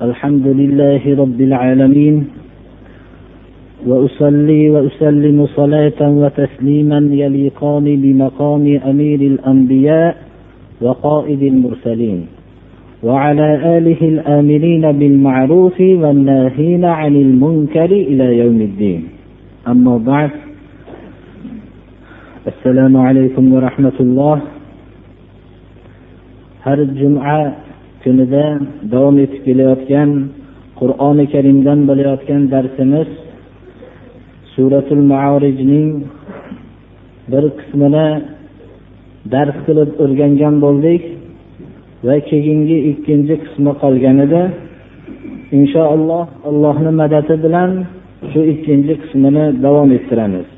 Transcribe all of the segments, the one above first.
الحمد لله رب العالمين وأصلي وأسلم صلاة وتسليما يليقان بمقام أمير الأنبياء وقائد المرسلين وعلى آله الآمرين بالمعروف والناهين عن المنكر إلى يوم الدين. أما بعد السلام عليكم ورحمة الله. har juma kunida davom etib kelayotgan qur'oni karimdan bo'layotgan darsimiz suratul maorijning bir qismini dars qilib o'rgangan bo'ldik va keyingi ikkinchi qismi qolgan edi inshaalloh allohni madadi bilan shu ikkinchi qismini davom ettiramiz.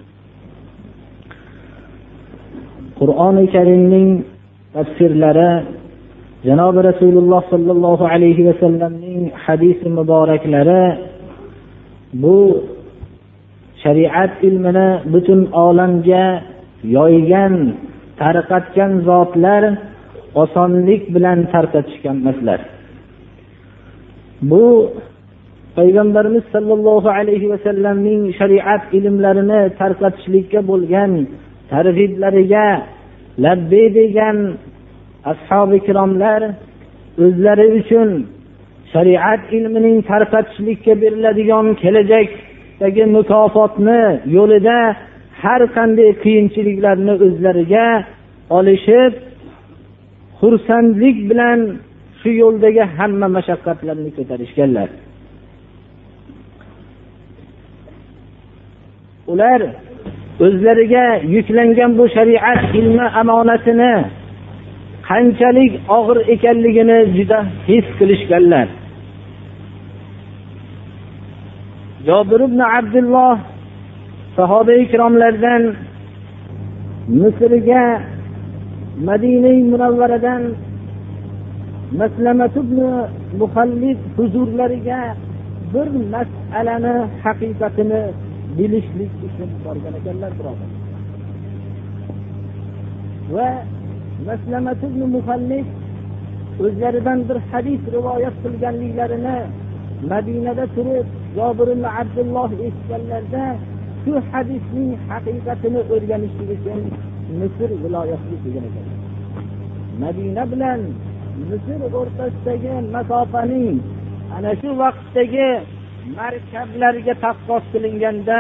Qur'oni karimning tafsirlari janobi rasululloh sollallohu alayhi vasallamning hadisi muboraklari bu shariat ilmini butun olamga yoygan tarqatgan zotlar osonlik bilan tarqatishganmaslar bu payg'ambarimiz sollallohu alayhi vasallamning shariat ilmlarini tarqatishlikka bo'lgan targ'iblariga labbay degan ashobi ikromlar o'zlari uchun shariat ilmining tarqatishlikka beriladigan kelajakdagi mukofotni yo'lida har qanday qiyinchiliklarni o'zlariga olishib xursandlik bilan shu yo'ldagi hamma mashaqqatlarni ko'tarishganlar. Ular o'zlariga yuklangan bu shariat ilmi omonatini qanchalik og'ir ekanligini juda his qilishganlar. Jobir ibn abdulloh sahoba ikromlardan misrga madina munavvaradan muhallid huzurlariga bir masalani haqiqatini bilishlik uchun borgan ekanlar birodar. Va muhallid o'zlaridan bir hadis rivoyat qilganliklarini madinada turib jobir ibn abdulloh eshitganlarida shu hadisning haqiqatini o'rganishlik uchun misr viloyatiga kelgan ekan. Madina bilan misr o'rtasidagi masofaning ana shu vaqtdagi markablarga taqqos qilinganda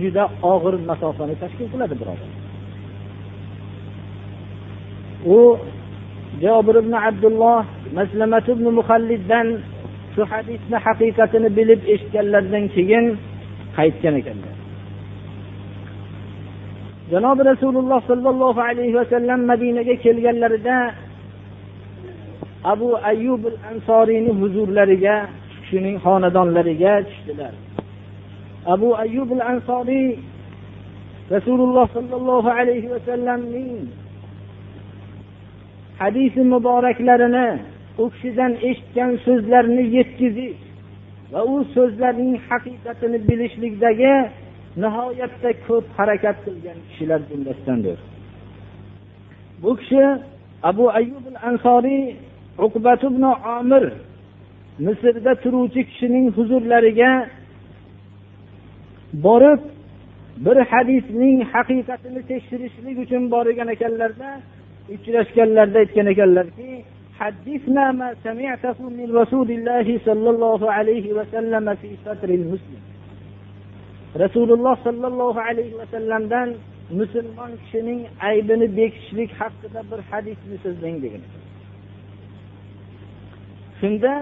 juda og'ir masofani tashkil qiladi birodar. U jobir ibn abdulloh maslamat ibn muhalliddan shu hadisni haqiqatini bilib eshitganlaridan keyin qaytgan ekanlar. Janobi rasululloh sollallohu alayhi vasallam madinaga kelganlarida abu ayyub al ansoriyni huzurlariga kishining xonadonlariga tushdilar. Abu ayyub al ansoriy rasululloh sollallohu alayhi vasallamning hadisi muboraklarini u kishidan eshitgan so'zlarni yetkazish va u so'zlarning haqiqatini bilishlikdagi nihoyatda ko'p harakat qilgan kishilar jumlasidandir. Bu kishi abu ayyub al ansoriy uqbat ibn omir misrda turuvchi kishining huzurlariga borib bir hadisning haqiqatini tekshirishlik uchun borgan ekanlarda uchrashganlarida aytgan ekanlarki حدثنا ما سمعته من رسول الله صلى الله عليه وسلم في ستر المسلم rasululloh sollallohu alayhi vasallamdan musulmon kishining aybini bekitishlik haqida bir hadisni so'zlang degan shunda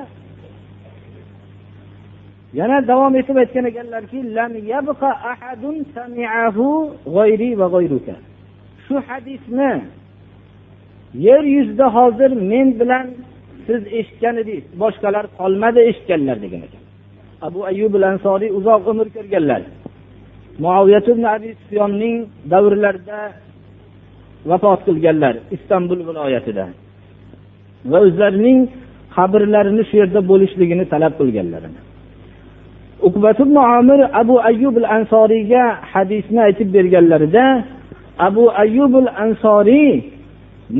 yana davom etib aytgan ekanlarki shu hadisni yer yuzida hozir men bilan siz eshitgan edingiz. Boshqalar qolmadi eshitganlar degan ekan. Abu ayyub ansoriy uzoq umr ko'rganlar. Muaviyat ibn abi sufyonning davrlarida vafot qilganlar istanbul viloyatida va o'zlarining qabrlarini shu yerda bo'lishligini talab qilganlar. Amir abu ayyub al ansoriyga hadisni aytib berganlarida abu ayyub al ansoriy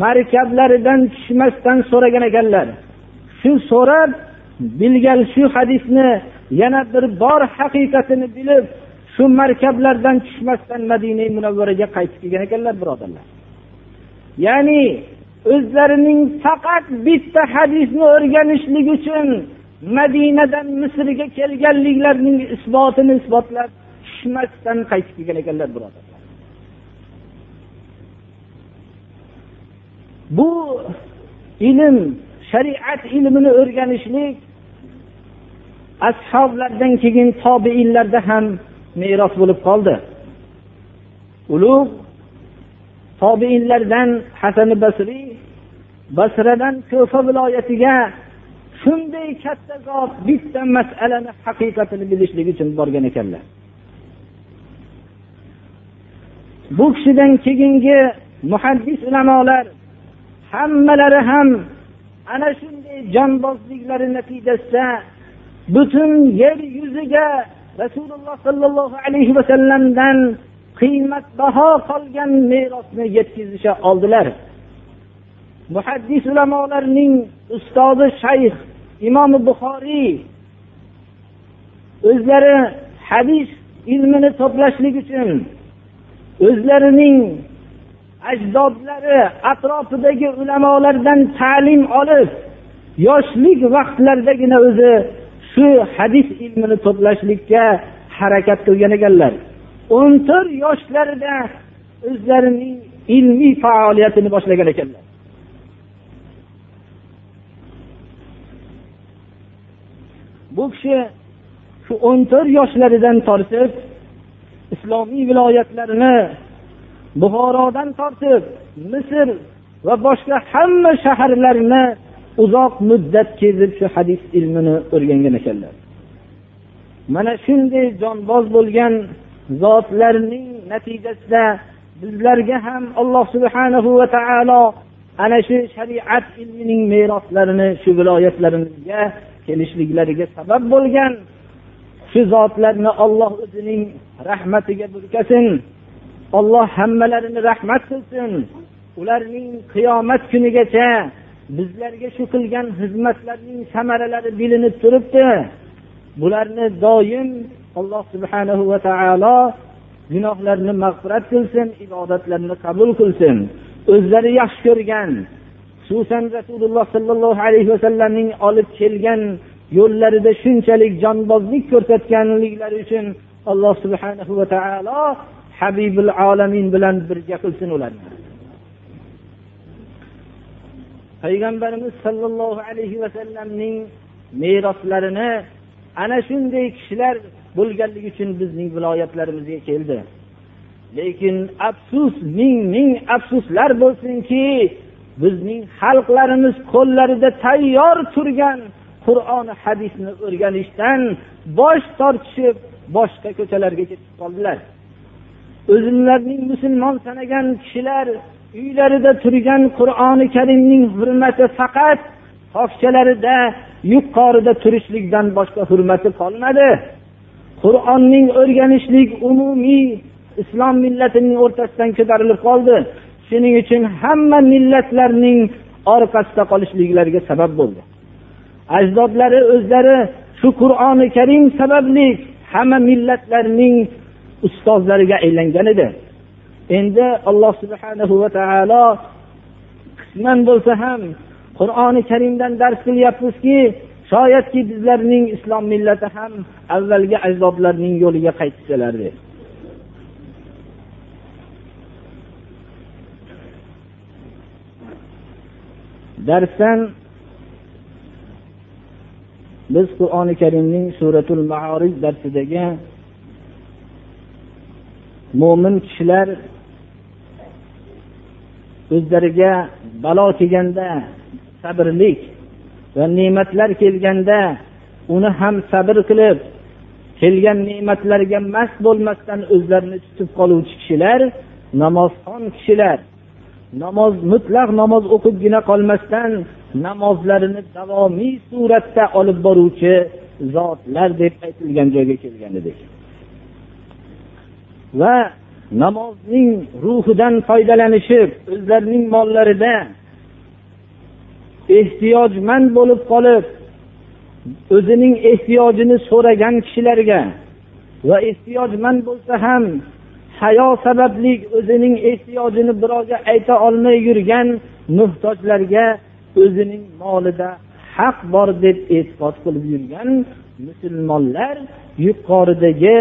markablaridan tushmasdan so'ragan ekanlar. Shu so'rab bilgan shu hadisni yana bir bor haqiqatini bilib shu markablardan tushmasdan madina munavvaraga qaytib kelgan ekanlar birodarlar. Ya'ni o'zlarining faqat bitta hadisni o'rganishlik uchun madinadan misrga kelganliklarining isbotini isbotlab tushmasdan qaytib kelgan ekanlar birodarlar. Bu ilm shariat ilmini o'rganishlik ashoblardan keyin tobeinlarda ham meros bo'lib qoldi. Ulug' tobeinlardan hasani basriy basradan ko'fa viloyatiga shunday katta zot bitta masalani haqiqatini bilishlik uchun borgan ekanlar. Bu kishidan keyingi muhaddis ulamolar hammalari ham ana shunday jonbozliklari natijasida butun yer yuziga rasululloh sollallohu alayhi vasallamdan qiymatbaho qolgan merosni yetkazisha oldilar. Muhaddis ulamolarning ustozi shayx imom buxoriy o'zlari hadis ilmini to'plashlik uchun o'zlarining ajdodlari atrofidagi ulamolardan ta'lim olib yoshlik vaqtlaridagina o'zi shu hadis ilmini to'plashlikka harakat qilgan ekanlar. O'n to'rt yoshlarida o'zlarining ilmiy faoliyatini boshlagan ekanlar. Bu kishi shu o'n to'rt yoshlaridan tortib islomiy viloyatlarini buxorodan tortib misr va boshqa hamma shaharlarni uzoq muddat kezib shu hadis ilmini o'rgangan ekanlar. Mana shunday jonboz bo'lgan zotlarning natijasida bizlarga ham alloh subhanahu va taolo ana shu shariat ilmining meroslarini shu viloyatlarimizga kelishliklariga sabab bo'lgan shu zotlarni olloh o'zining rahmatiga burkasin. Olloh hammalarini rahmat qilsin. Ularning qiyomat kunigacha bizlarga shu qilgan xizmatlarning samaralari bilinib turibdi. Bularni doim alloh subhanahu va taolo gunohlarini mag'firat qilsin ibodatlarini qabul qilsin. O'zlari yaxshi ko'rgan xususan rasululloh sollallohu alayhi vasallamning olib kelgan yo'llarida shunchalik jonbozlik ko'rsatganliklari uchun alloh subhanahu va taolo habibul olamin bilan birga qilsin ularni. Payg'ambarimiz sollallohu alayhi vasallamning meroslarini ana shunday kishilar bo'lganligi uchun bizning viloyatlarimizga keldi. Lekin afsus ming ming afsuslar bo'lsinki bizning xalqlarimiz qo'llarida tayyor turgan qur'oni hadisni o'rganishdan bosh tortishib boshqa ko'chalarga ketib qoldilar. O'zlarining musulmon sanagan kishilar uylarida turgan qur'oni karimning hurmati faqat tokchalarida yuqorida turishlikdan boshqa hurmati qolmadi. Qur'onning o'rganishlik umumiy islom millatining o'rtasidan ko'tarilib qoldi. Shuning uchun hamma millatlarning orqasida qolishliklariga sabab bo'ldi. Ajdodlari o'zlari shu qur'oni karim sababli hamma millatlarning ustozlariga aylangan edi. Endi alloh subhanahu va taolo qisman bo'lsa ham qur'oni karimdan dars qilyapmizki shoyatki bizlarning islom millati ham avvalgi ajdodlarning yo'liga qaytsalar deb darsdan biz qur'oni karimning suratul maorij darsidagi mo'min kishilar o'zlariga balo kelganda sabrlik va ne'matlar kelganda uni ham sabr qilib kelgan ne'matlarga mast bo'lmasdan o'zlarini tutib qoluvchi kishilar namozxon kishilar. Namoz mutlaq namoz o'qibgina qolmasdan namozlarini davomiy suratda olib boruvchi zotlar deb aytilgan joyga kelgan edik. Va namozning ruhidan foydalanishib o'zlarining mollarida ehtiyojmand bo'lib qolib o'zining ehtiyojini so'ragan kishilarga va ehtiyojmand bo'lsa ham hayo sababli o'zining ehtiyojini birovga ayta olmay yurgan muhtojlarga o'zining molida haq bor deb e'tiqod qilib yurgan musulmonlar yuqoridagi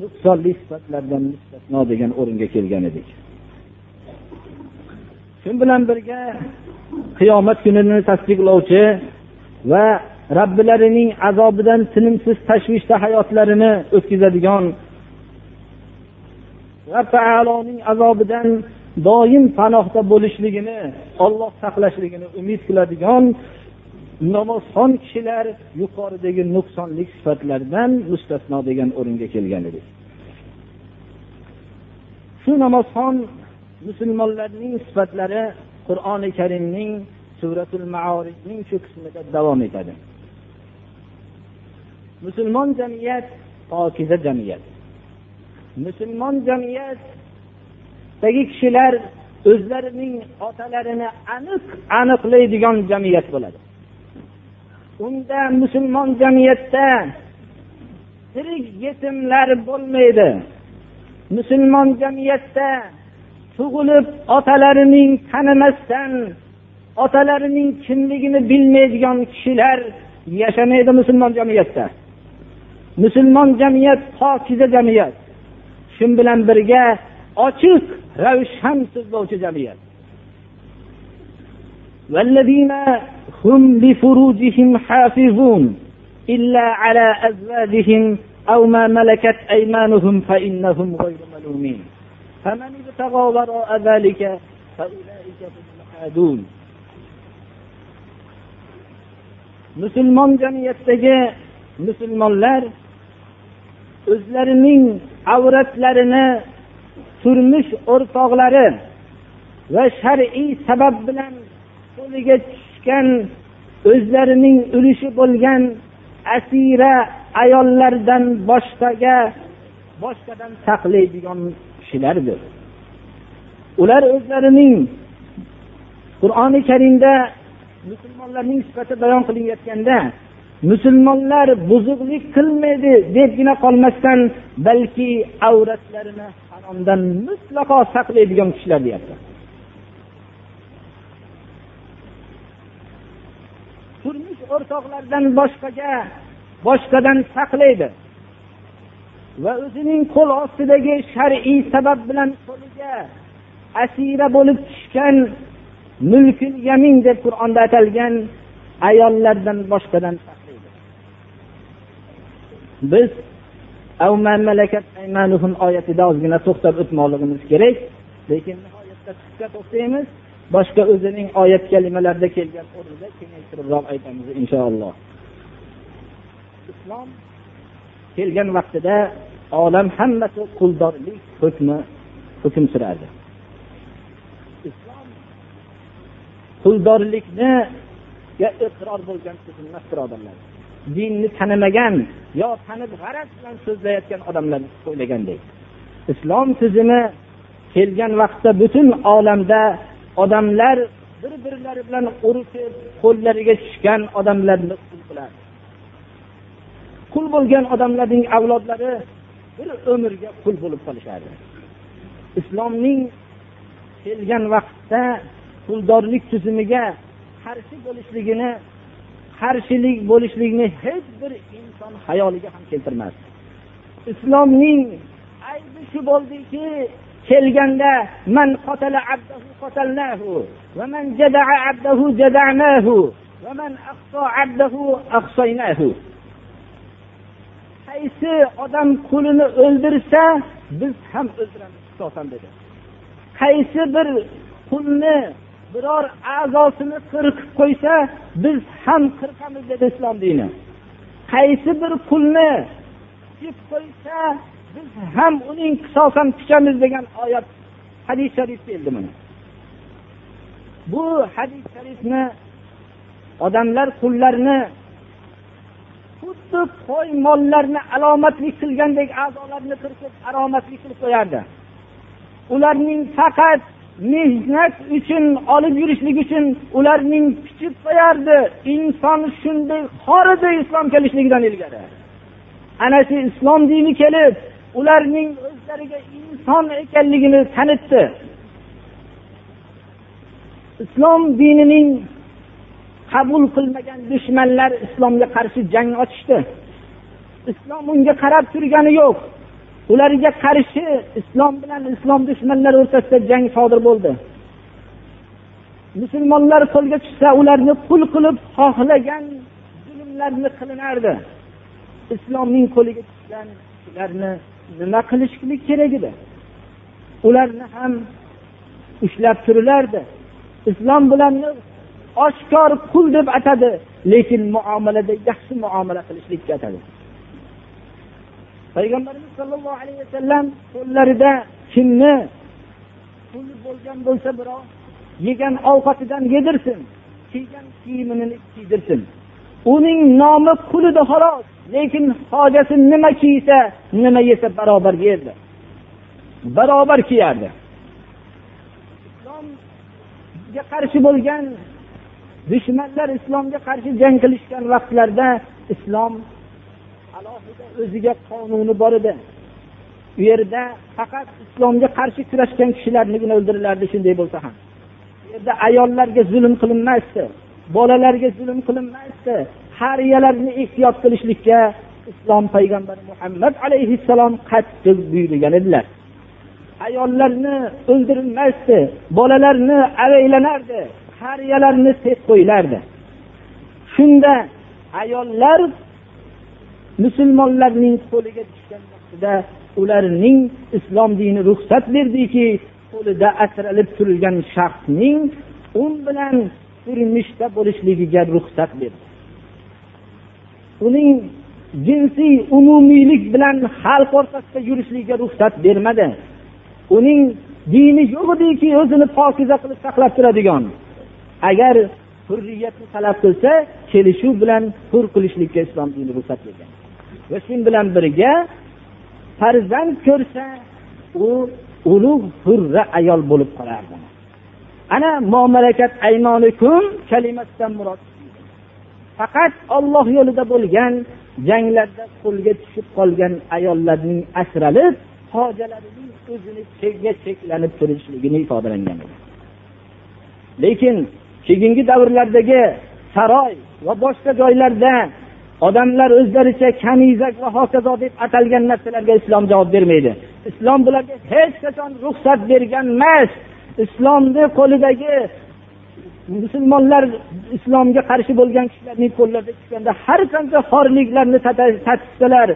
nuqsonli sifatlardan mustasno degan o'ringa kelgan edik. Shu bilan birga qiyomat kunini tasdiqlovchi va robbilarining azobidan tinimsiz tashvishda hayotlarini o'tkazadigan va taoloning azobidan doim panohda bo'lishligini olloh saqlashligini umid qiladigan namozxon kishilar yuqoridagi nuqsonlik sifatlardan mustasno degan o'ringa kelgan edik. Shu namozxon musulmonlarning sifatlari qur'oni karimning suratul maorijning shu qismida davom etadi. Musulmon jamiyat pokiza jamiyat. Musulmon jamiyatdagi kishilar o'zlarining otalarini aniq aniqlaydigan jamiyat bo'ladi. Unda musulmon jamiyatda tirik yetimlar bo'lmaydi. Musulmon jamiyatda tug'ilib otalarining tanimasdan otalarining kimligini bilmaydigan kishilar yashamaydi musulmon jamiyatda. Musulmon jamiyat pokiza jamiyat. Shu bilan birga ochiq ravshan so'zlovchi jamiyat. والذين هم لفروجهم حافظون إلا على أزواجهم أو ما ملكت أيمانهم فإنهم غير ملومين فمن ابتغى وراء ذلك فأولئك هم العادون musulmon jamiyatdagi musulmonlar o'zlarining avratlarini turmush o'rtoqlari va shar'iy sabab bilan qo'liga tushgan o'zlarining ulushi bo'lgan asira ayollardan boshqaga boshqadan saqlaydigan kishilardir. Ular o'zlarining qur'oni karimda musulmonlarning sifati bayon qilinayotganda musulmonlar buzuqlik qilmaydi debgina qolmasdan balki avratlarini haromdan mutlaqo saqlaydigan kishilar deyapti. O'rtoqlardan o'rtoqlaridan boshqaga boshqadan saqlaydi. Va o'zining qo'l ostidagi shar'iy sabab bilan qo'liga asira bo'lib tushgan mulkul yamin deb qur'onda atalgan ayollardan boshqadan saqlaydi. Biz oyatida ozgina to'xtab o'tmoqligimiz kerak lekin nihoyatda qisqa to'xtaymiz. Boshqa o'zining oyat kalimalarida kelgan o'rnida kengaytiribroq aytamiz inshaalloh. Islom kelgan vaqtida olam hammasi quldorlik hukmi hukm surardi islom quldorlikniga iqror bo'lgan emas birodarlar. Dinni tanimagan yo tanib g'araz bilan so'zlayotgan odamlar o'ylagandek islom tizimi kelgan vaqtda butun olamda odamlar bir birlari bilan urushib qo'llariga tushgan odamlarni qul qiladi. Qul bo'lgan odamlarning avlodlari bir umrga qul bo'lib qolishadi. Islomning kelgan vaqtda quldorlik tuzumiga qarshi bo'lishligini qarshilik bo'lishlikni hech bir inson hayoliga ham keltirmasdi. Islomning aybi shu bo'ldiki kelganda man qatala abdahu qatalnahu va man jada'a abdahu jada'nahu va man aqso abdahu aqsaynahu. Qaysi odam qulini o'ldirsa biz ham o'ldiramiz qisosan dedi. Qaysi bir qulni biror a'zosini qirqib qo'ysa biz ham qirqamiz dedi islom dini. Qaysi bir qulni qo'ysa ham uning qisosan kuchamiz degan oyat hadis sharif keldi mana. Bu hadis sharifni odamlar qullarni xuddi qo'y mollarni alomatli qilgandek a'zolarini qirqib alomatli qilib qo'yardi. Ularning faqat mehnat uchun olib yurishlik uchun ularning pichib qo'yardi. Inson shunday xor edi islom kelishligidan ilgari. Ana shu islom dini kelib ularning o'zlariga inson ekanligini tanitdi. Islom dinining qabul qilmagan dushmanlar islomga qarshi jang ochishdi. Islom unga qarab turgani yo'q. Ularga qarshi islom bilan islom dushmanlari o'rtasida jang sodir bo'ldi. Musulmonlar qo'lga tushsa ularni qul qilib xohlagan zulmlarni qilinardi. Islomning qo'liga tushgan ularni nima qilishlik kerak edi? Ularni ham ushlab turilardi. Islom bilan oshkor qul deb atadi lekin muomalada yaxshi muomala qilishlikka atadi. Payg'ambarimiz sollallohu alayhi vasallam qo'llarida kimni puli bo'lgan bo'lsa birov yegan ovqatidan yedirsin kiygan kiyimini kiydirsin. Uning nomi qulida xolos. Lekin hojasi nima kiysa nima yesa barobar yerdi barobar kiyardi. Islomga qarshi bo'lgan dushmanlar islomga qarshi jang qilishgan vaqtlarda islom alohida o'ziga qonuni bor edi. U yerda faqat islomga qarshi kurashgan kishilarnigina o'ldirilardi shunday bo'lsa ham. U yerda ayollarga zulm qilinmasdi bolalarga zulm qilinmasdi. Qariyalarni ehtiyot qilishlikka islom payg'ambari muhammad alayhissalom qattiq buyurgan edilar. Ayollarni o'ldirilmasdi bolalarni avaylanardi qariyalarni sep qo'yilardi shunda ayollar musulmonlarning qo'liga tushgan vaqtida ularning islom dini ruxsat berdiki qo'lida asralib turilgan shaxsning un bilan turmushda bo'lishligiga ruxsat berdi. Uning jinsiy umumiylik bilan xalq o'rtasida yurishligiga ruxsat bermadi. Uning dini yo'q ediki o'zini pokiza qilib saqlab turadigan. Agar hurriyatni talab qilsa kelishuv bilan hur qilishlikka islom dini ruxsat bergan. Va shu bilan birga farzand ko'rsa u ulug' hurra ayol bo'lib qolardi. Ana momalakat aymonikum kalimasidan murod. Faqat olloh yo'lida bo'lgan janglarda qo'lga tushib qolgan ayollarning asralib hojalarining o'zini cheklanib turishligini ifodalangan lekin keyingi davrlardagi saroy va boshqa joylarda odamlar o'zlaricha kanizak va hokazo deb atalgan narsalarga islom javob bermaydi. Islom bularga hech qachon ruxsat bergan emas. Islomni qo'lidagi musulmonlar islomga qarshi bo'lgan kishilarning qo'llarida tushganda har qancha xorliklarni tatishsalar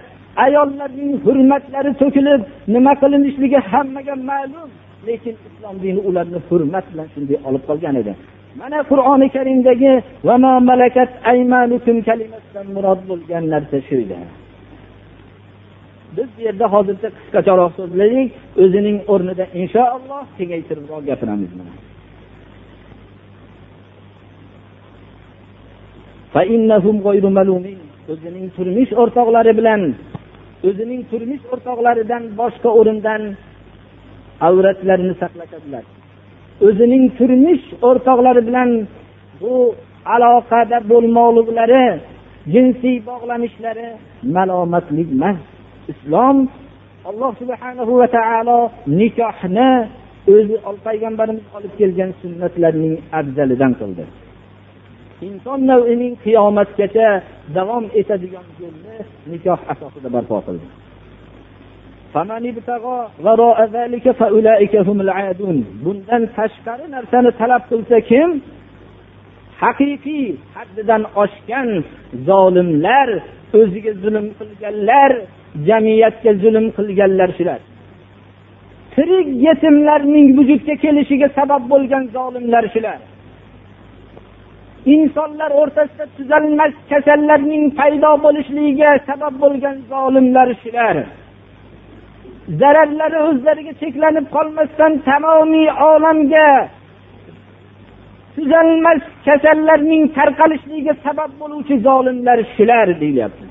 ayollarning hurmatlari to'kilib nima qilinishligi hammaga ma'lum. Lekin islom dini ularni hurmat bilan shunday olib qolgan edi. Mana qur'oni karimdagi kalimasidan murod bo'lgan narsa shu edi. Biz bu yerda hozircha qisqacharoq so'zladik o'zining o'rnida inshaalloh kengaytiribroq gapiramiz o'zining turmush o'rtoqlari bilan o'zining turmush o'rtoqlaridan boshqa o'rindan avratlarini saqlashadilar. O'zining turmush o'rtoqlari bilan bu aloqada bo'lmoqliklari jinsiy bog'lanishlari malomatlik emas. Islom alloh subhanahu va taolo nikohni o'zi payg'ambarimiz olib kelgan sunnatlarning afzalidan qildi. Inson navining qiyomatgacha davom etadigan yo'lni nikoh asosida barpo qildi. Bundan tashqari narsani talab qilsa kim? Haqiqiy haddidan oshgan zolimlar o'ziga zulm qilganlar jamiyatga zulm qilganlar shular. Tirik yetimlarning vujudga kelishiga sabab bo'lgan zolimlar shular. insonlar o'rtasida tuzalmas kasallarning paydo bo'lishligiga sabab bo'lgan zolimlar shular. Zararlari o'zlariga cheklanib qolmasdan tamomiy olamga tuzalmas kasallarning tarqalishligiga sabab bo'luvchi zolimlar shular deyilyapti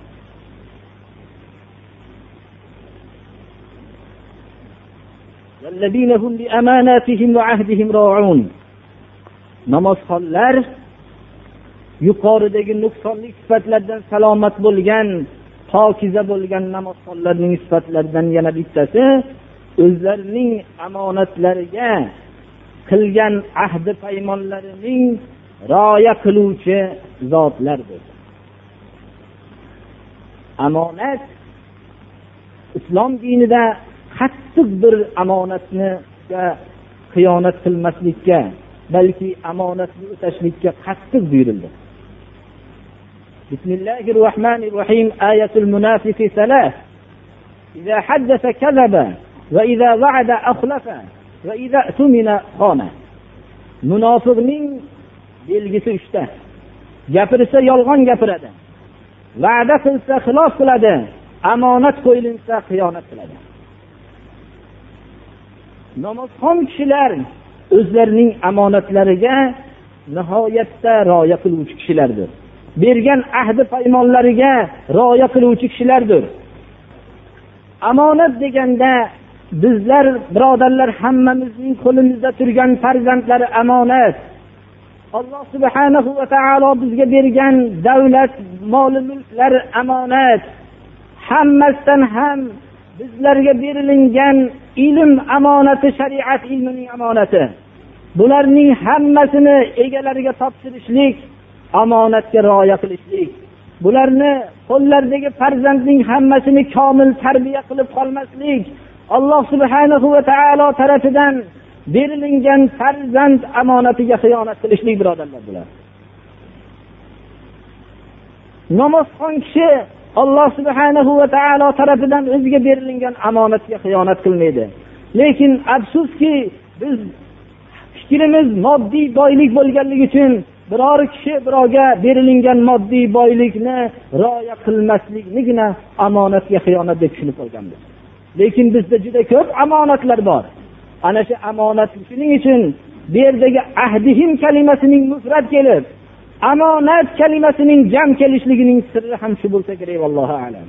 namozxonlar yuqoridagi nuqsonli sifatlardan salomat bo'lgan pokiza bo'lgan namozxonlarning sifatlaridan yana bittasi o'zlarining omonatlariga qilgan ahdi paymonlarining rioya qiluvchi zotlardir. Omonat islom dinida qattiq bir omonatni xiyonat qilmaslikka balki omonatni o'tashlikka qattiq buyurildi. بسم الله الرحمن الرحيم آية المنافق ثلاث إذا حدث كذب وإذا وعد أخلف وإذا اؤتمن خان munofiqning belgisi uchta gapirsa yolg'on gapiradi va'da qilsa xilof qiladi omonat qo'yilinsa xiyonat qiladi namozxon kishilar o'zlarining omonatlariga nihoyatda rioya qiluvchi kishilardir Bergan ahdi paymonlariga rioya qiluvchi kishilardir. Omonat deganda bizlar birodarlar hammamizning qo'limizda turgan farzandlar omonat alloh subhanahu va taolo bizga bergan davlat moli mulklar omonat hammasidan ham bizlarga berilingan ilm omonati shariat ilmining omonati bularning hammasini egalariga topshirishlik omonatga rioya qilishlik. Bularni qo'llaridagi farzandning hammasini komil tarbiya qilib qolmaslik alloh subhanahu va taolo tarafidan berilingan farzand omonatiga xiyonat qilishlik birodarlar bular. Namozxon kishi alloh subhanahu va taolo tarafidan o'ziga berilingan omonatga xiyonat qilmaydi. Lekin afsuski biz fikrimiz moddiy boylik bo'lganligi uchun biror kishi birovga berilingan moddiy boylikni rioya qilmasliknigina omonatga xiyonat deb tushunib qolganmiz. Lekin bizda juda ko'p omonatlar bor. Ana shu omonat shuning uchun bu yerdagi ahdihim kalimasining mufrat kelib omonat kalimasining jam kelishligining sirri ham shu bo'lsa kerak vallohu alam.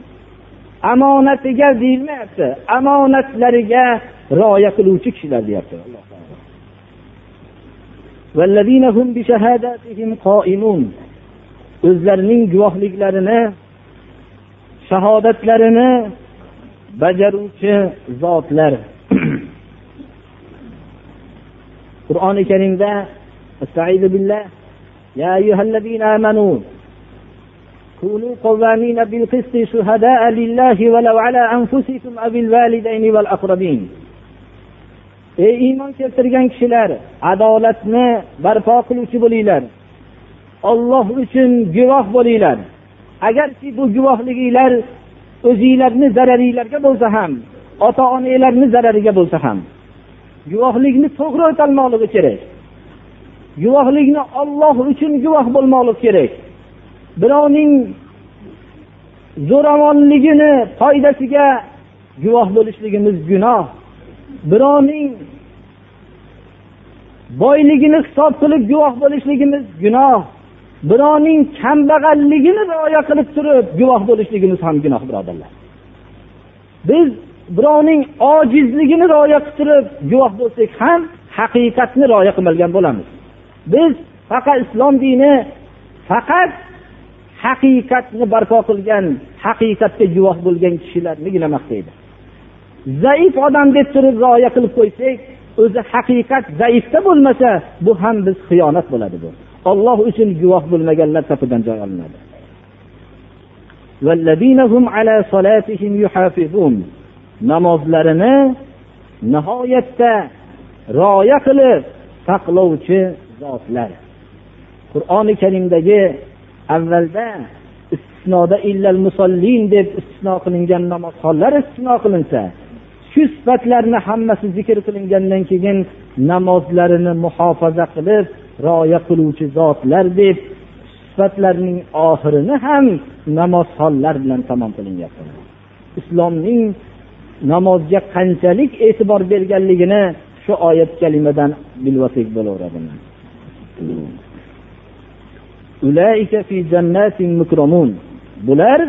Omonatiga deyilmayapti omonatlariga rioya qiluvchi kishilar deyapti o'zlarining guvohliklarini shahodatlarini bajaruvchi zotlar qur'oni karimda يا أيها الذين آمنوا كونوا قوامين بالقسط شهداء لله ولو على أنفسكم أو الوالدين والأقربين ey iymon keltirgan kishilar adolatni barpo qiluvchi bo'linglar. Olloh uchun guvoh bo'linglar. Agarki bu guvohliginglar o'zinglarni zararinglarga bo'lsa ham ota onanglarni zarariga bo'lsa ham. Guvohlikni to'g'ri o'tolmoqligi kerak. Guvohlikni olloh uchun guvoh bo'lmoqlik kerak. Birovning zo'ravonligini foydasiga guvoh bo'lishligimiz gunoh. Birovning boyligini hisob qilib guvoh bo'lishligimiz gunoh. Birovning kambag'alligini rioya qilib turib guvoh bo'lishligimiz ham gunoh birodarlar. Biz birovning ojizligini rioya qilib turib guvoh bo'lsak ham haqiqatni rioya qilmagan bo'lamiz. Biz faqat islom dini faqat haqiqatni barpo qilgan haqiqatga guvoh bo'lgan kishilarnigina maqtaydi zaif odam deb turib rioya qilib qo'ysak o'zi haqiqat zaifda bo'lmasa bu ham biz xiyonat bo'ladi bu. Olloh uchun guvoh bo'lmaganlar safidan joy olinadi. Namozlarini nihoyatda rioya qilib saqlovchi zotlar. Qur'oni karimdagi avvalda istisnoda illal musallin deb istisno qilingan namozxonlar istisno qilinsa shu sifatlarni hammasi zikr qilingandan keyin namozlarini muhofaza qilib rioya qiluvchi zotlar deb sifatlarning oxirini ham namozxonlar bilan tamom qilinyapti. Islomning namozga qanchalik e'tibor berganligini shu oyat kalimadan bilvasak bo'laveradi. Bular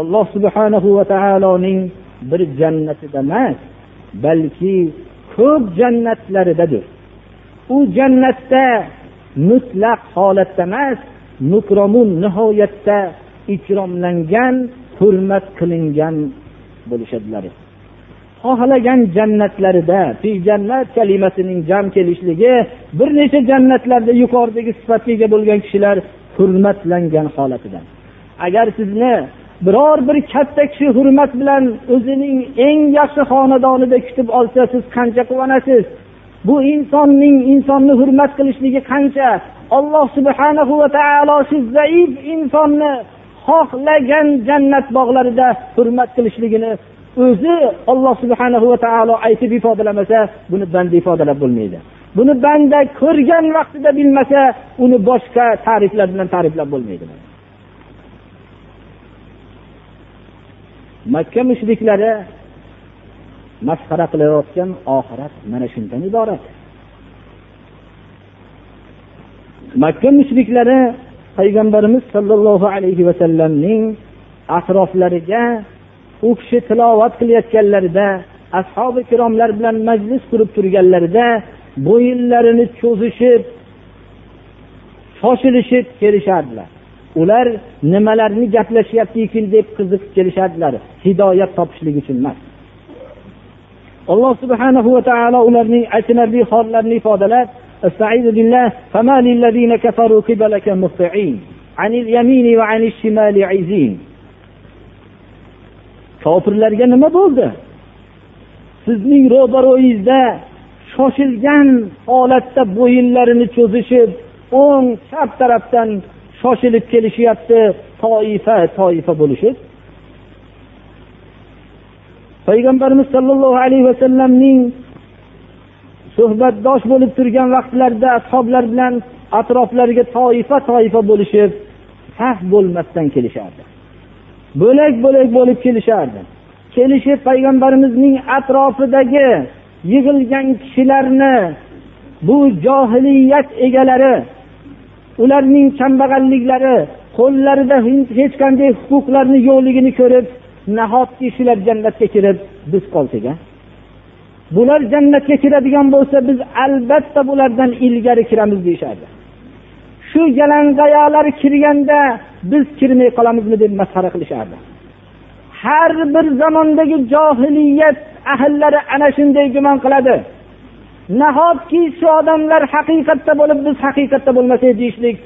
alloh subhanahu va taoloning bir jannatida emas balki ko'p jannatlaridadir u jannatda mutlaq holatda emas mukromun nihoyatda ikromlangan hurmat qilingan bo'lishadilar. Xohlagan jannatlarida fi jannat kalimasining jam kelishligi bir necha jannatlarda yuqoridagi sifatga ega bo'lgan kishilar hurmatlangan holatida agar sizni biror bir katta kishi hurmat bilan o'zining eng yaxshi xonadonida kutib olsa siz qancha quvonasiz? Bu insonning insonni hurmat qilishligi qancha? Alloh subhanahu va taolo shu zaif insonni xohlagan jannat bog'larida hurmat qilishligini o'zi olloh subhanahu va taolo aytib ifodalamasa buni banda ifodalab bo'lmaydi. Buni banda ko'rgan vaqtida bilmasa uni boshqa ta'riflar bilan ta'riflab bo'lmaydi. Makka mushriklari masxara qilayotgan oxirat mana shundan iborat. Makka mushriklari payg'ambarimiz sollallohu alayhi vasallamning atroflariga u kishi tilovat qilayotganlarida ashobi ikromlar bilan majlis qurib turganlarida bo'yinlarini cho'zishib shoshilishib kelishardilar. ular nimalarni gaplashyapti deb qiziqib kelishardilar hidoyat topishlik uchun emas alloh subhanahu va taolo ularning achinarli hollarini ifodalab استعيذ بالله فما للذين كفروا قبلك مهطعين عن اليمين وعن الشمال عزين kofirlarga nima bo'ldi sizning ro'baro'yingizda shoshilgan holatda bo'yinlarini cho'zishib o'ng chap tarafdan shoshilib kelishyapti toifa toifa bo'lishib payg'ambarimiz sollallohu alayhi vasallamning suhbatdosh bo'lib turgan vaqtlarida ashoblar bilan atroflariga toifa toifa bo'lishib sah bo'lmasdan kelishardi. Bo'lak bo'lak bo'lib kelishardi. Kelishib payg'ambarimizning atrofidagi yig'ilgan kishilarni bu johiliyat egalari ularning kambag'alliklari qo'llarida hech qanday huquqlarni yo'qligini ko'rib nahotki shular jannatga kirib biz qolsak a bular jannatga kiradigan bo'lsa biz albatta bulardan ilgari kiramiz deyishardi. Shu yalangoyoqlar kirganda biz kirmay qolamizmi deb masxara qilishardi. Har bir zamondagi johiliyat ahllari ana shunday gumon qiladi. Nahotki shu odamlar haqiqatda bo'lib biz haqiqatda bo'lmasak deyishlik?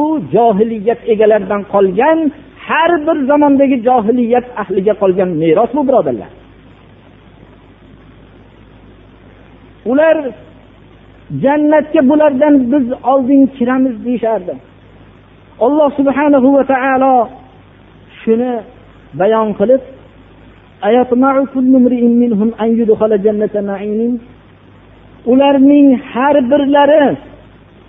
U johiliyat egalaridan qolgan har bir zamondagi johiliyat ahliga qolgan meros bu birodarlar. Ular jannatga bulardan biz oldin kiramiz deyishardi. Alloh subhanahu va taolo shuni bayon qilib ularning har birlari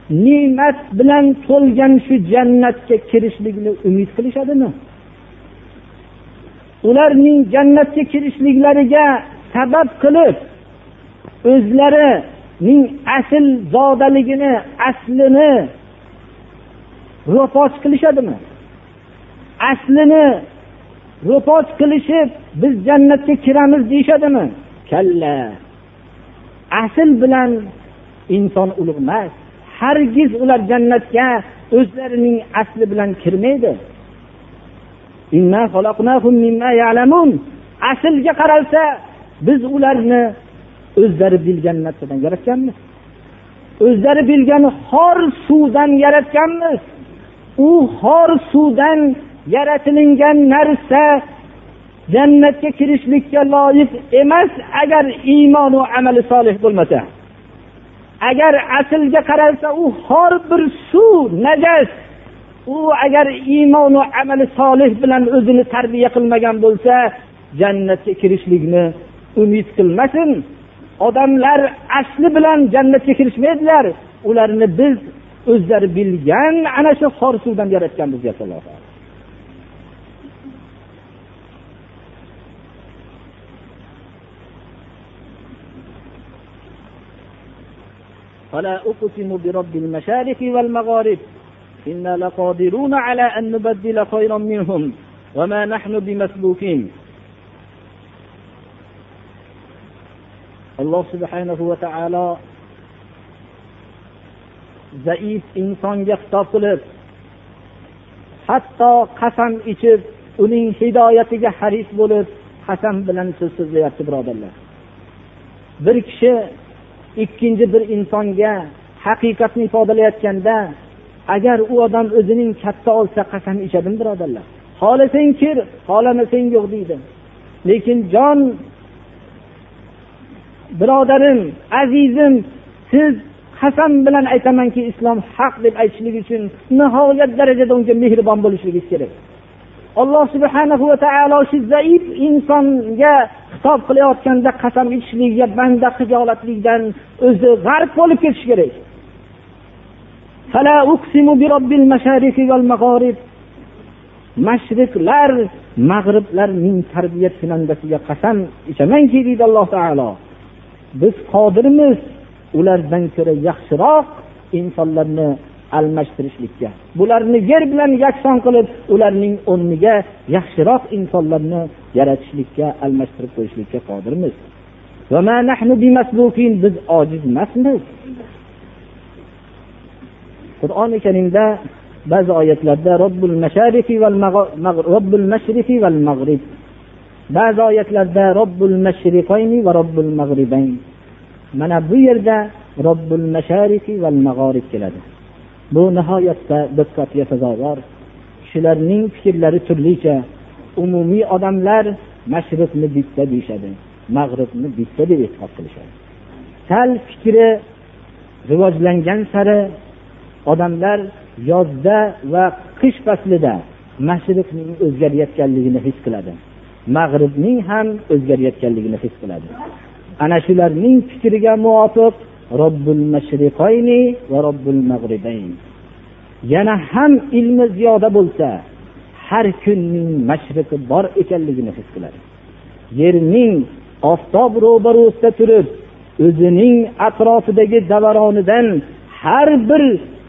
ne'mat bilan to'lgan shu jannatga kirishlikni umid qilishadimi? Ularning jannatga kirishliklariga sabab qilib o'zlarining asl zodaligini aslini ro'poch qilishadimi? Aslini ro'poch qilishib biz jannatga kiramiz deyishadimi? Kalla. Asl bilan inson ulug' emas. Hargiz ular jannatga o'zlarining asli bilan kirmaydi. Aslga qaralsa biz ularni o'zlari bilgan narsadan yaratganmiz. O'zlari bilgan xor suvdan yaratganmiz. U xor suvdan yaratilingan narsa jannatga kirishlikka loyiq emas agar iymonu amali solih bo'lmasa. Agar aslga qaralsa u xor bir suv najas. U agar iymonu amali solih bilan o'zini tarbiya qilmagan bo'lsa jannatga kirishlikni umid qilmasin. Odamlar asli bilan jannatga kirishmaydilar. Ularni biz o'zlari bilgan ana shu xor suvdan yaratganmiz deyapti alloh taolo. فلا أقسم برب المشارق والمغارب إنا لقادرون على أن نبدل خيرا منهم وما نحن بمسبوقين alloh subhanahu va taolo zaif insonga xitob qilib hatto qasam ichib uning hidoyatiga haris bo'lib qasam bilan so'z so'zlayapti birodarlar bir kishi ikkinchi bir insonga haqiqatni ifodalayotganda agar u odam o'zining katta olsa qasam ichadimi birodarlar? Xohlasang kir xohlamasang yo'q deydi. Lekin jon birodarim azizim siz qasam bilan aytamanki islom haq deb aytishlik uchun nihoyat darajada unga mehribon bo'lishligingiz kerak. Alloh subhanahu va taolo shu zaif insonga xitob qilayotganda qasam ichishlikga banda xijolatlikdan o'zi g'arq bo'lib ketishi kerak. Mashriqlar mag'riblarning tarbiya kunandasiga qasam ichamanki deydi alloh taolo. Biz qodirmiz. Ulardan ko'ra yaxshiroq insonlarni almashtirishlikka. Bularni yer bilan yakson qilib ularning o'rniga yaxshiroq insonlarni yaratishlikka almashtirib qo'yishlikka qodirmiz. Biz ojiz emasmiz. Qur'oni karimda ba'zi oyatlarda robbil mashariqi val robbil mashriqi val mag'rib ba'zi oyatlarda robbil mashriqayni va robbil mag'ribayn mana bu yerda robbil mashariki val mag'orib keladi. Bu nihoyatda diqqatga sazovor. Kishilarning fikrlari turlicha umumiy odamlar mashriqni bitta deyishadi mag'ribni bitta deb e'tiqod qilishadi. Sal fikri rivojlangan sari odamlar yozda va qish faslida mashriqning o'zgarayotganligini his qiladi. Mag'ribning ham o'zgarayotganligini his qiladi. Ana shularning fikriga muvofiq robbil mashriqayni va robbil mag'ribayn yana ham ilmi ziyoda bo'lsa har kunning mashriqi bor ekanligini his qiladi. Yerning oftob ro'barusida turib o'zining atrofidagi davaronidan har bir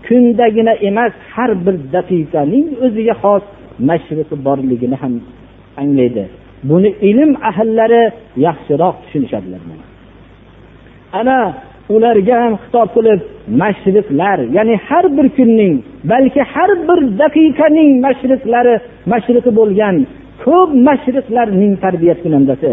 kundagina emas har bir daqiqaning o'ziga xos mashriqi borligini ham anglaydi. Buni ilm ahllari yaxshiroq tushunishadilar ana ularga ham xitob qilib mashriqlar ya'ni har bir kunning balki har bir daqiqaning mashriqlari mashriqi bo'lgan ko'p mashriqlarning tarbiyat kunandasi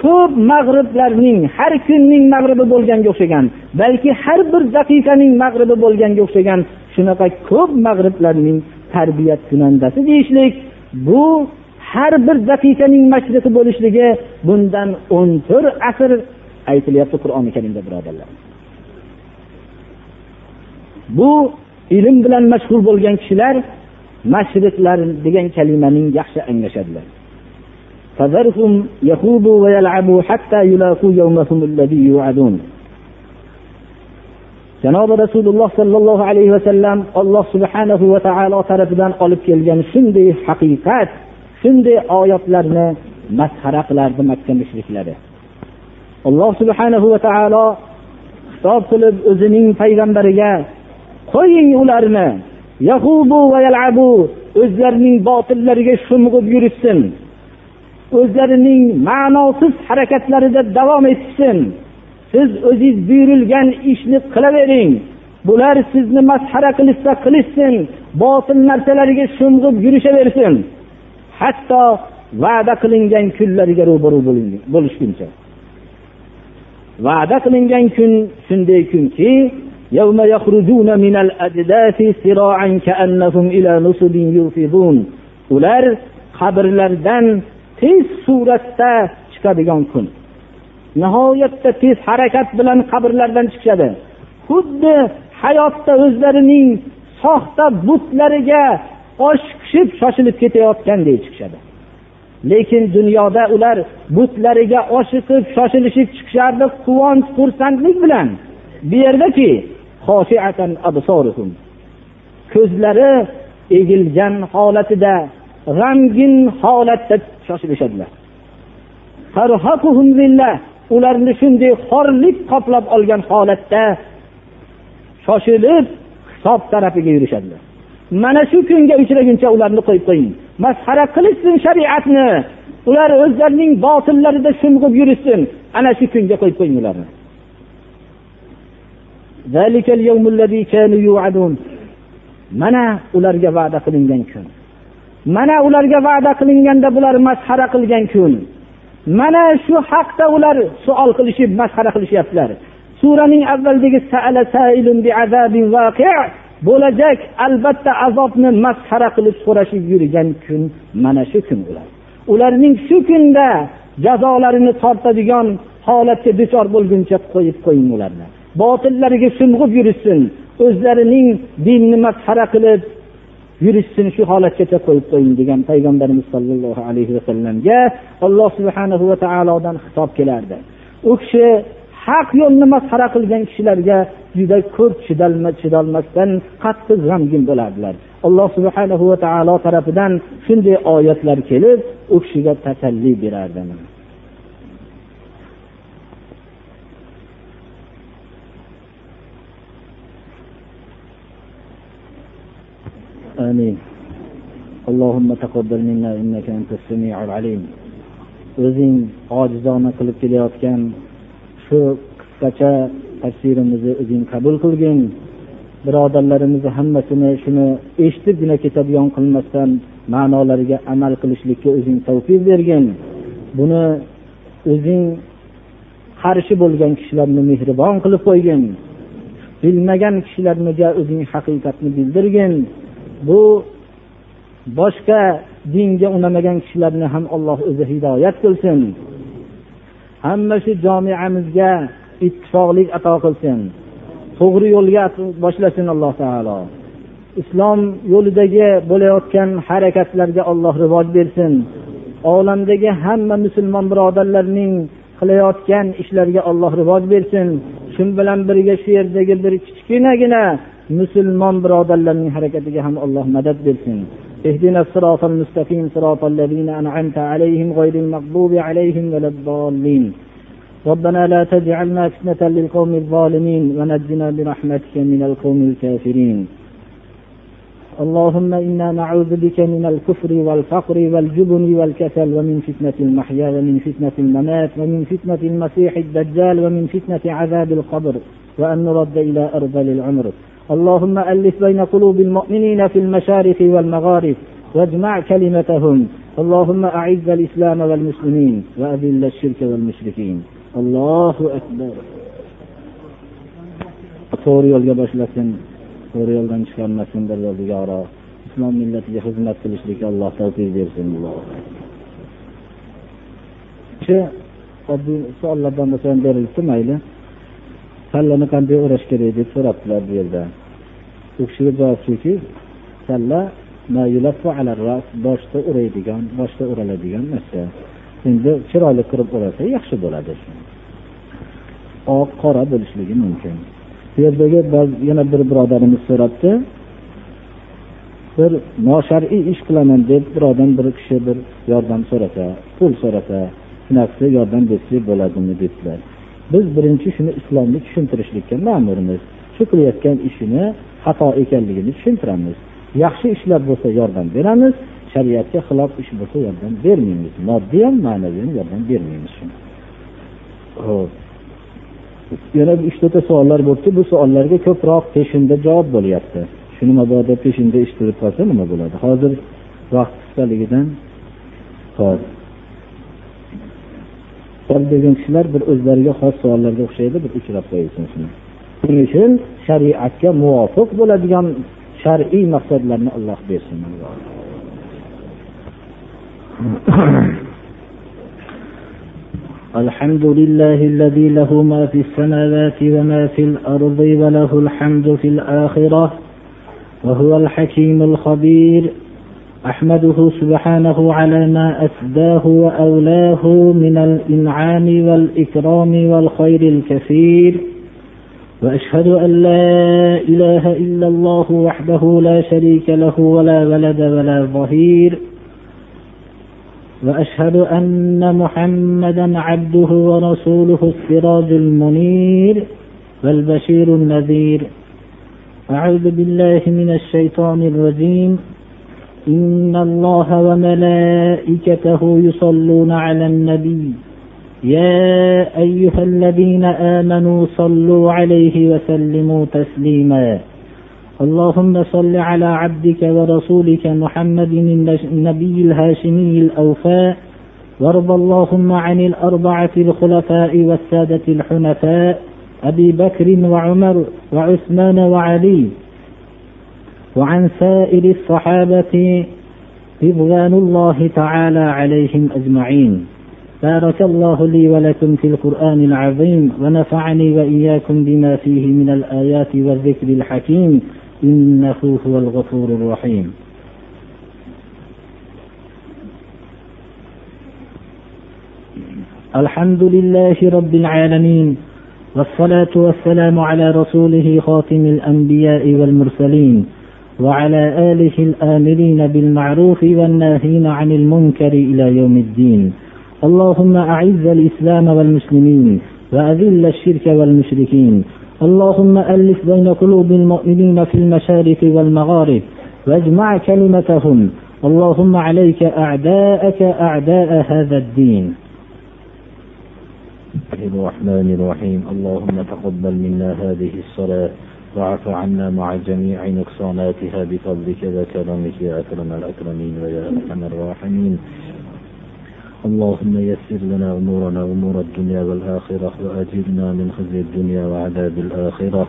ko'p mag'riblarning har kunning mag'ribi bo'lganga o'xshagan balki har bir daqiqaning mag'ribi bo'lganga o'xshagan shunaqa ko'p mag'riblarning tarbiyat kunandasi deyishlik bu har bir daqiqaning mashriqi bo'lishligi bundan o'n to'rt asr aytilyapti qur'oni karimda birodarlar. bu ilm bilan mashg'ul bo'lgan kishilar mashriqlar degan kalimaning yaxshi anglashadilar فذرهم يخوضوا ويلعبوا حتى يلاقوا يومهم الذي يوعدون janobi rasululloh sollallohu alayhi vasallam alloh subhanahu va taolo tarafidan olib kelgan shunday haqiqat shunday oyatlarni masxara qilardi makka mushriklari alloh subhanahu va taolo xitob qilib o'zining payg'ambariga qo'ying ularni. O'zlarining botillariga sho'ng'ib yurishsin. O'zlarining ma'nosiz harakatlarida davom etishsin. Siz o'zingiz buyurilgan ishni qilavering. Bular sizni masxara qilishsa qilishsin botil narsalarga sho'ng'ib yurishaversin. Hatto va'da qilingan kunlariga ro'baru bo'lishguncha. Va'da qilingan kun shunday kunki يوم يخرجون من الأجداث سراعا كأنهم إلى نصب يوفضون ular qabrlardan tez suratda chiqadigan kun nihoyatda tez harakat bilan qabrlardan chiqishadi xuddi hayotda o'zlarining soxta butlariga oshiqishib shoshilib ketayotgandek chiqishadi lekin dunyoda ular butlariga oshiqib shoshilishib chiqishardi quvonch xursandlik bilan bu yerdaki ko'zlari egilgan holatida g'amgin holatda shoshilishadilar. Ularni shunday xorlik qoplab olgan holatda shoshilib hisob tarafiga yurishadilar. Mana shu kunga uchraguncha ularni qo'yib qo'ying. Masxara qilishsin shariatni. Ular o'zlarining botillarida sho'ng'ib yurishsin. Ana shu kunga qo'yib qo'ying ularni. Mana ularga va'da qilingan kun. Mana ularga va'da qilinganda bular masxara qilgan kun. Mana shu haqda ular savol qilishib masxara qilishyaptilar. Suraning avvalidagi bo'lajak albatta azobni masxara qilib so'rashib yurgan kun mana shu kun ular. Ularning shu kunda jazolarini tortadigan holatga duchor bo'lguncha qo'yib qo'ying ularni. Botillariga sho'ng'ib yurishsin. O'zlarining dinni masxara qilib yurishsin. Shu holatgacha qo'yib qo'ying degan payg'ambarimiz sollallohu alayhi vasallamga alloh subhanahu va taolodan xitob kelardi. U kishi haq yo'lni masxara qilgan kishilarga juda ko'p chidolmasdan qattiq g'amgin bo'lardilar. Alloh subhanahu va taolo tarafidan shunday oyatlar kelib u kishiga tasalli berardi. آمين اللهم تقبل منا إنك أنت السميع العليم o'zing ojizona qilib kelayotgan shu qisqacha tafsirimizni o'zing qabul qilgin birodarlarimizni hammasini shuni eshitibgina ketadigan qilmasdan ma'nolariga amal qilishlikka o'zing tavfiq bergin buni o'zing qarshi bo'lgan kishilarni mehribon qilib qo'ygin bilmagan kishilarga o'zing haqiqatni bildirgin Bu boshqa dinga unamagan kishilarni ham alloh o'zi hidoyat qilsin. Hamma shu jomiamizga ittifoqlik ato qilsin. To'g'ri yo'lga boshlasin alloh taolo. Islom yo'lidagi bo'layotgan harakatlarga alloh rivoj bersin. Olamdagi hamma musulmon birodarlarning qilayotgan ishlariga alloh rivoj bersin. Shu bilan birga shu yerdagi bir kichkinagina musulmon birodarlarning harakatiga ham alloh madad bersin اهدنا الصراط المستقيم صراط الذين أنعمت عليهم غير المغضوب عليهم ولا الضالين ربنا لا تجعلنا فتنة للقوم الظالمين ونجنا برحمتك من القوم الكافرين اللهم إنا نعوذ بك من الكفر والفقر والجبن والكسل ومن فتنة المحيا ومن فتنة الممات ومن فتنة المسيح الدجال ومن فتنة عذاب القبر وأن نرد إلى أرذل العمر. اللهم ألف بين قلوب المؤمنين في المشارق والمغارب واجمع كلمتهم اللهم أعز الإسلام والمسلمين وأذل الشرك والمشركين الله أكبر to'g'ri yo'lga boshlasin to'g'ri yo'ldan chiqarmasin biryo'ligaro islom millatiga xizmat qilishlikka alloh tavfiq bersin shu oddiy savollardan bo'lsa ham berilibdi mayli kallani qanday o'rash kerak deb so'rabdilar bu yerda. U kishiga javob shuki salla boshda o'raydigan boshda o'raladigan narsa. Endi chiroyli qilib o'rasa yaxshi bo'ladi. Oq qora bo'lishligi mumkin. Bu yerdagi yana bir birodarimiz so'rabdi bir noshar'iy ish qilaman deb birovdan bir kishi bir yordam so'rasa pul so'rasa shunaqa yordam bersak bo'ladimi debdilar. Biz birinchi shuni islomni tushuntirishlikka ma'murmiz. Shu qilayotgan ishini xato ekanligini tushuntiramiz. Yaxshi ishlar bo'lsa yordam beramiz shariatga xilof ish bo'lsa yordam bermaymiz. Moddiy ham ma'naviy ham yordam bermaymiz ho'p yana uch to'rtta savollar bo'libdi bu savollarga ko'proq peshinda javob bo'lyapti. Shuni mabodo peshinda eshitilib qolsa nima bo'ladi? Hozir vaqt qisqaligidan hop degan kishilar bir o'zlariga xos savollarga o'xshaydi bir uchrab qo'yilsin shuni shuning uchun shariatga muvofiq bo'ladigan shar'iy maqsadlarni alloh bersin الحمد لله الذي له ما في السماوات وما في الأرض وله الحمد في الآخرة وهو الحكيم الخبير أحمده سبحانه على ما أسداه وأولاه من الإنعام والإكرام والخير الكثير وأشهد أن لا إله إلا الله وحده لا شريك له ولا ولد ولا ظهير وأشهد أن محمدا عبده ورسوله السراج المنير والبشير النذير. أعوذ بالله من الشيطان الرجيم. إن الله وملائكته يصلون على النبي. يا أيها الذين آمنوا صلوا عليه وسلموا تسليما. اللهم صل على عبدك ورسولك محمد النبي الهاشمي الأوفاء وارض اللهم عن الأربعة الخلفاء والسادة الحنفاء. أبي بكر وعمر وعثمان وعلي. وعن سائر الصحابة رضوان الله تعالى عليهم أجمعين. بارك الله لي ولكم في القرآن العظيم ونفعني وإياكم بما فيه من الآيات والذكر الحكيم. إنه هو الغفور الرحيم. الحمد لله رب العالمين والصلاة والسلام على رسوله خاتم الأنبياء والمرسلين. وعلى آله الآمرين بالمعروف والناهين عن المنكر إلى يوم الدين. اللهم أعز الإسلام والمسلمين وأذل الشرك والمشركين. اللهم ألف بين قلوب المؤمنين في المشارق والمغارب واجمع كلمتهم. اللهم عليك أعداءك أعداء هذا الدين. الرحمن الرحيم. اللهم تقبل منا هذه الصلاة واعف عنا مع جميع نقصاناتها بفضلك وكرمك يا أكرم الأكرمين ويا أرحم الراحمين. اللهم يسر لنا أمورنا أمور الدنيا والآخرة وأجرنا من خزي الدنيا وعذاب الآخرة.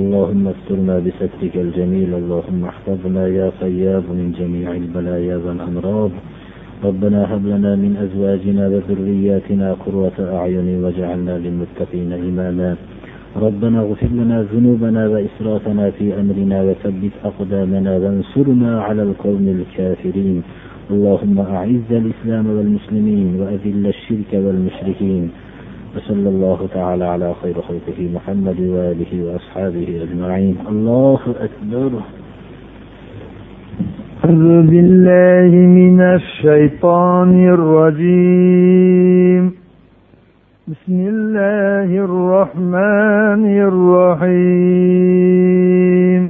اللهم استرنا بسترك الجميل. اللهم احفظنا يا خياب من جميع البلايا والأمراض. ربنا هب لنا من أزواجنا وذرياتنا قرة أعين واجعلنا للمتقين إماما. ربنا اغفر لنا ذنوبنا وإسرافنا في أمرنا وثبت أقدامنا وانصرنا على القوم الكافرين. اللهم أعز الإسلام والمسلمين وأذل الشرك والمشركين. وصلى الله تعالى على خير خلقه محمد وآله وأصحابه أجمعين. الله أكبر. أعوذ بالله من الشيطان الرجيم. بسم الله الرحمن الرحيم.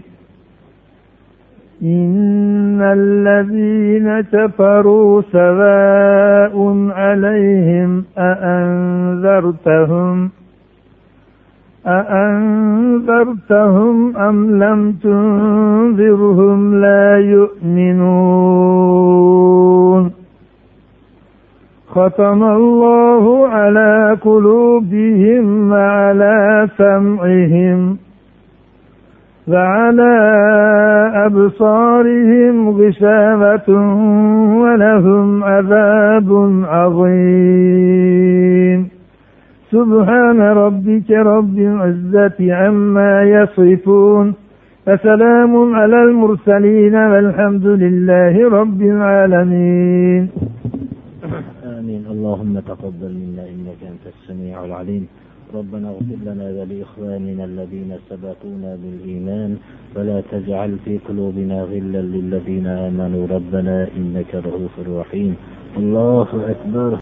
إن الذين كفروا سواء عليهم أأنذرتهم أأنذرتهم أم لم تنذرهم لا يؤمنون؟ ختم الله على قلوبهم وعلى سمعهم وعلى أبصارهم غشاوة ولهم عذاب عظيم. سبحان ربك رب العزة عما يصفون فسلام على المرسلين والحمد لله رب العالمين. اللهم تقبل منا إنك أنت السميع العليم. ربنا اغفر لنا ولإخواننا الذين سبقونا بالإيمان. ولا تجعل في قلوبنا غلا للذين آمنوا. ربنا إنك رؤوف رحيم. الله أكبر.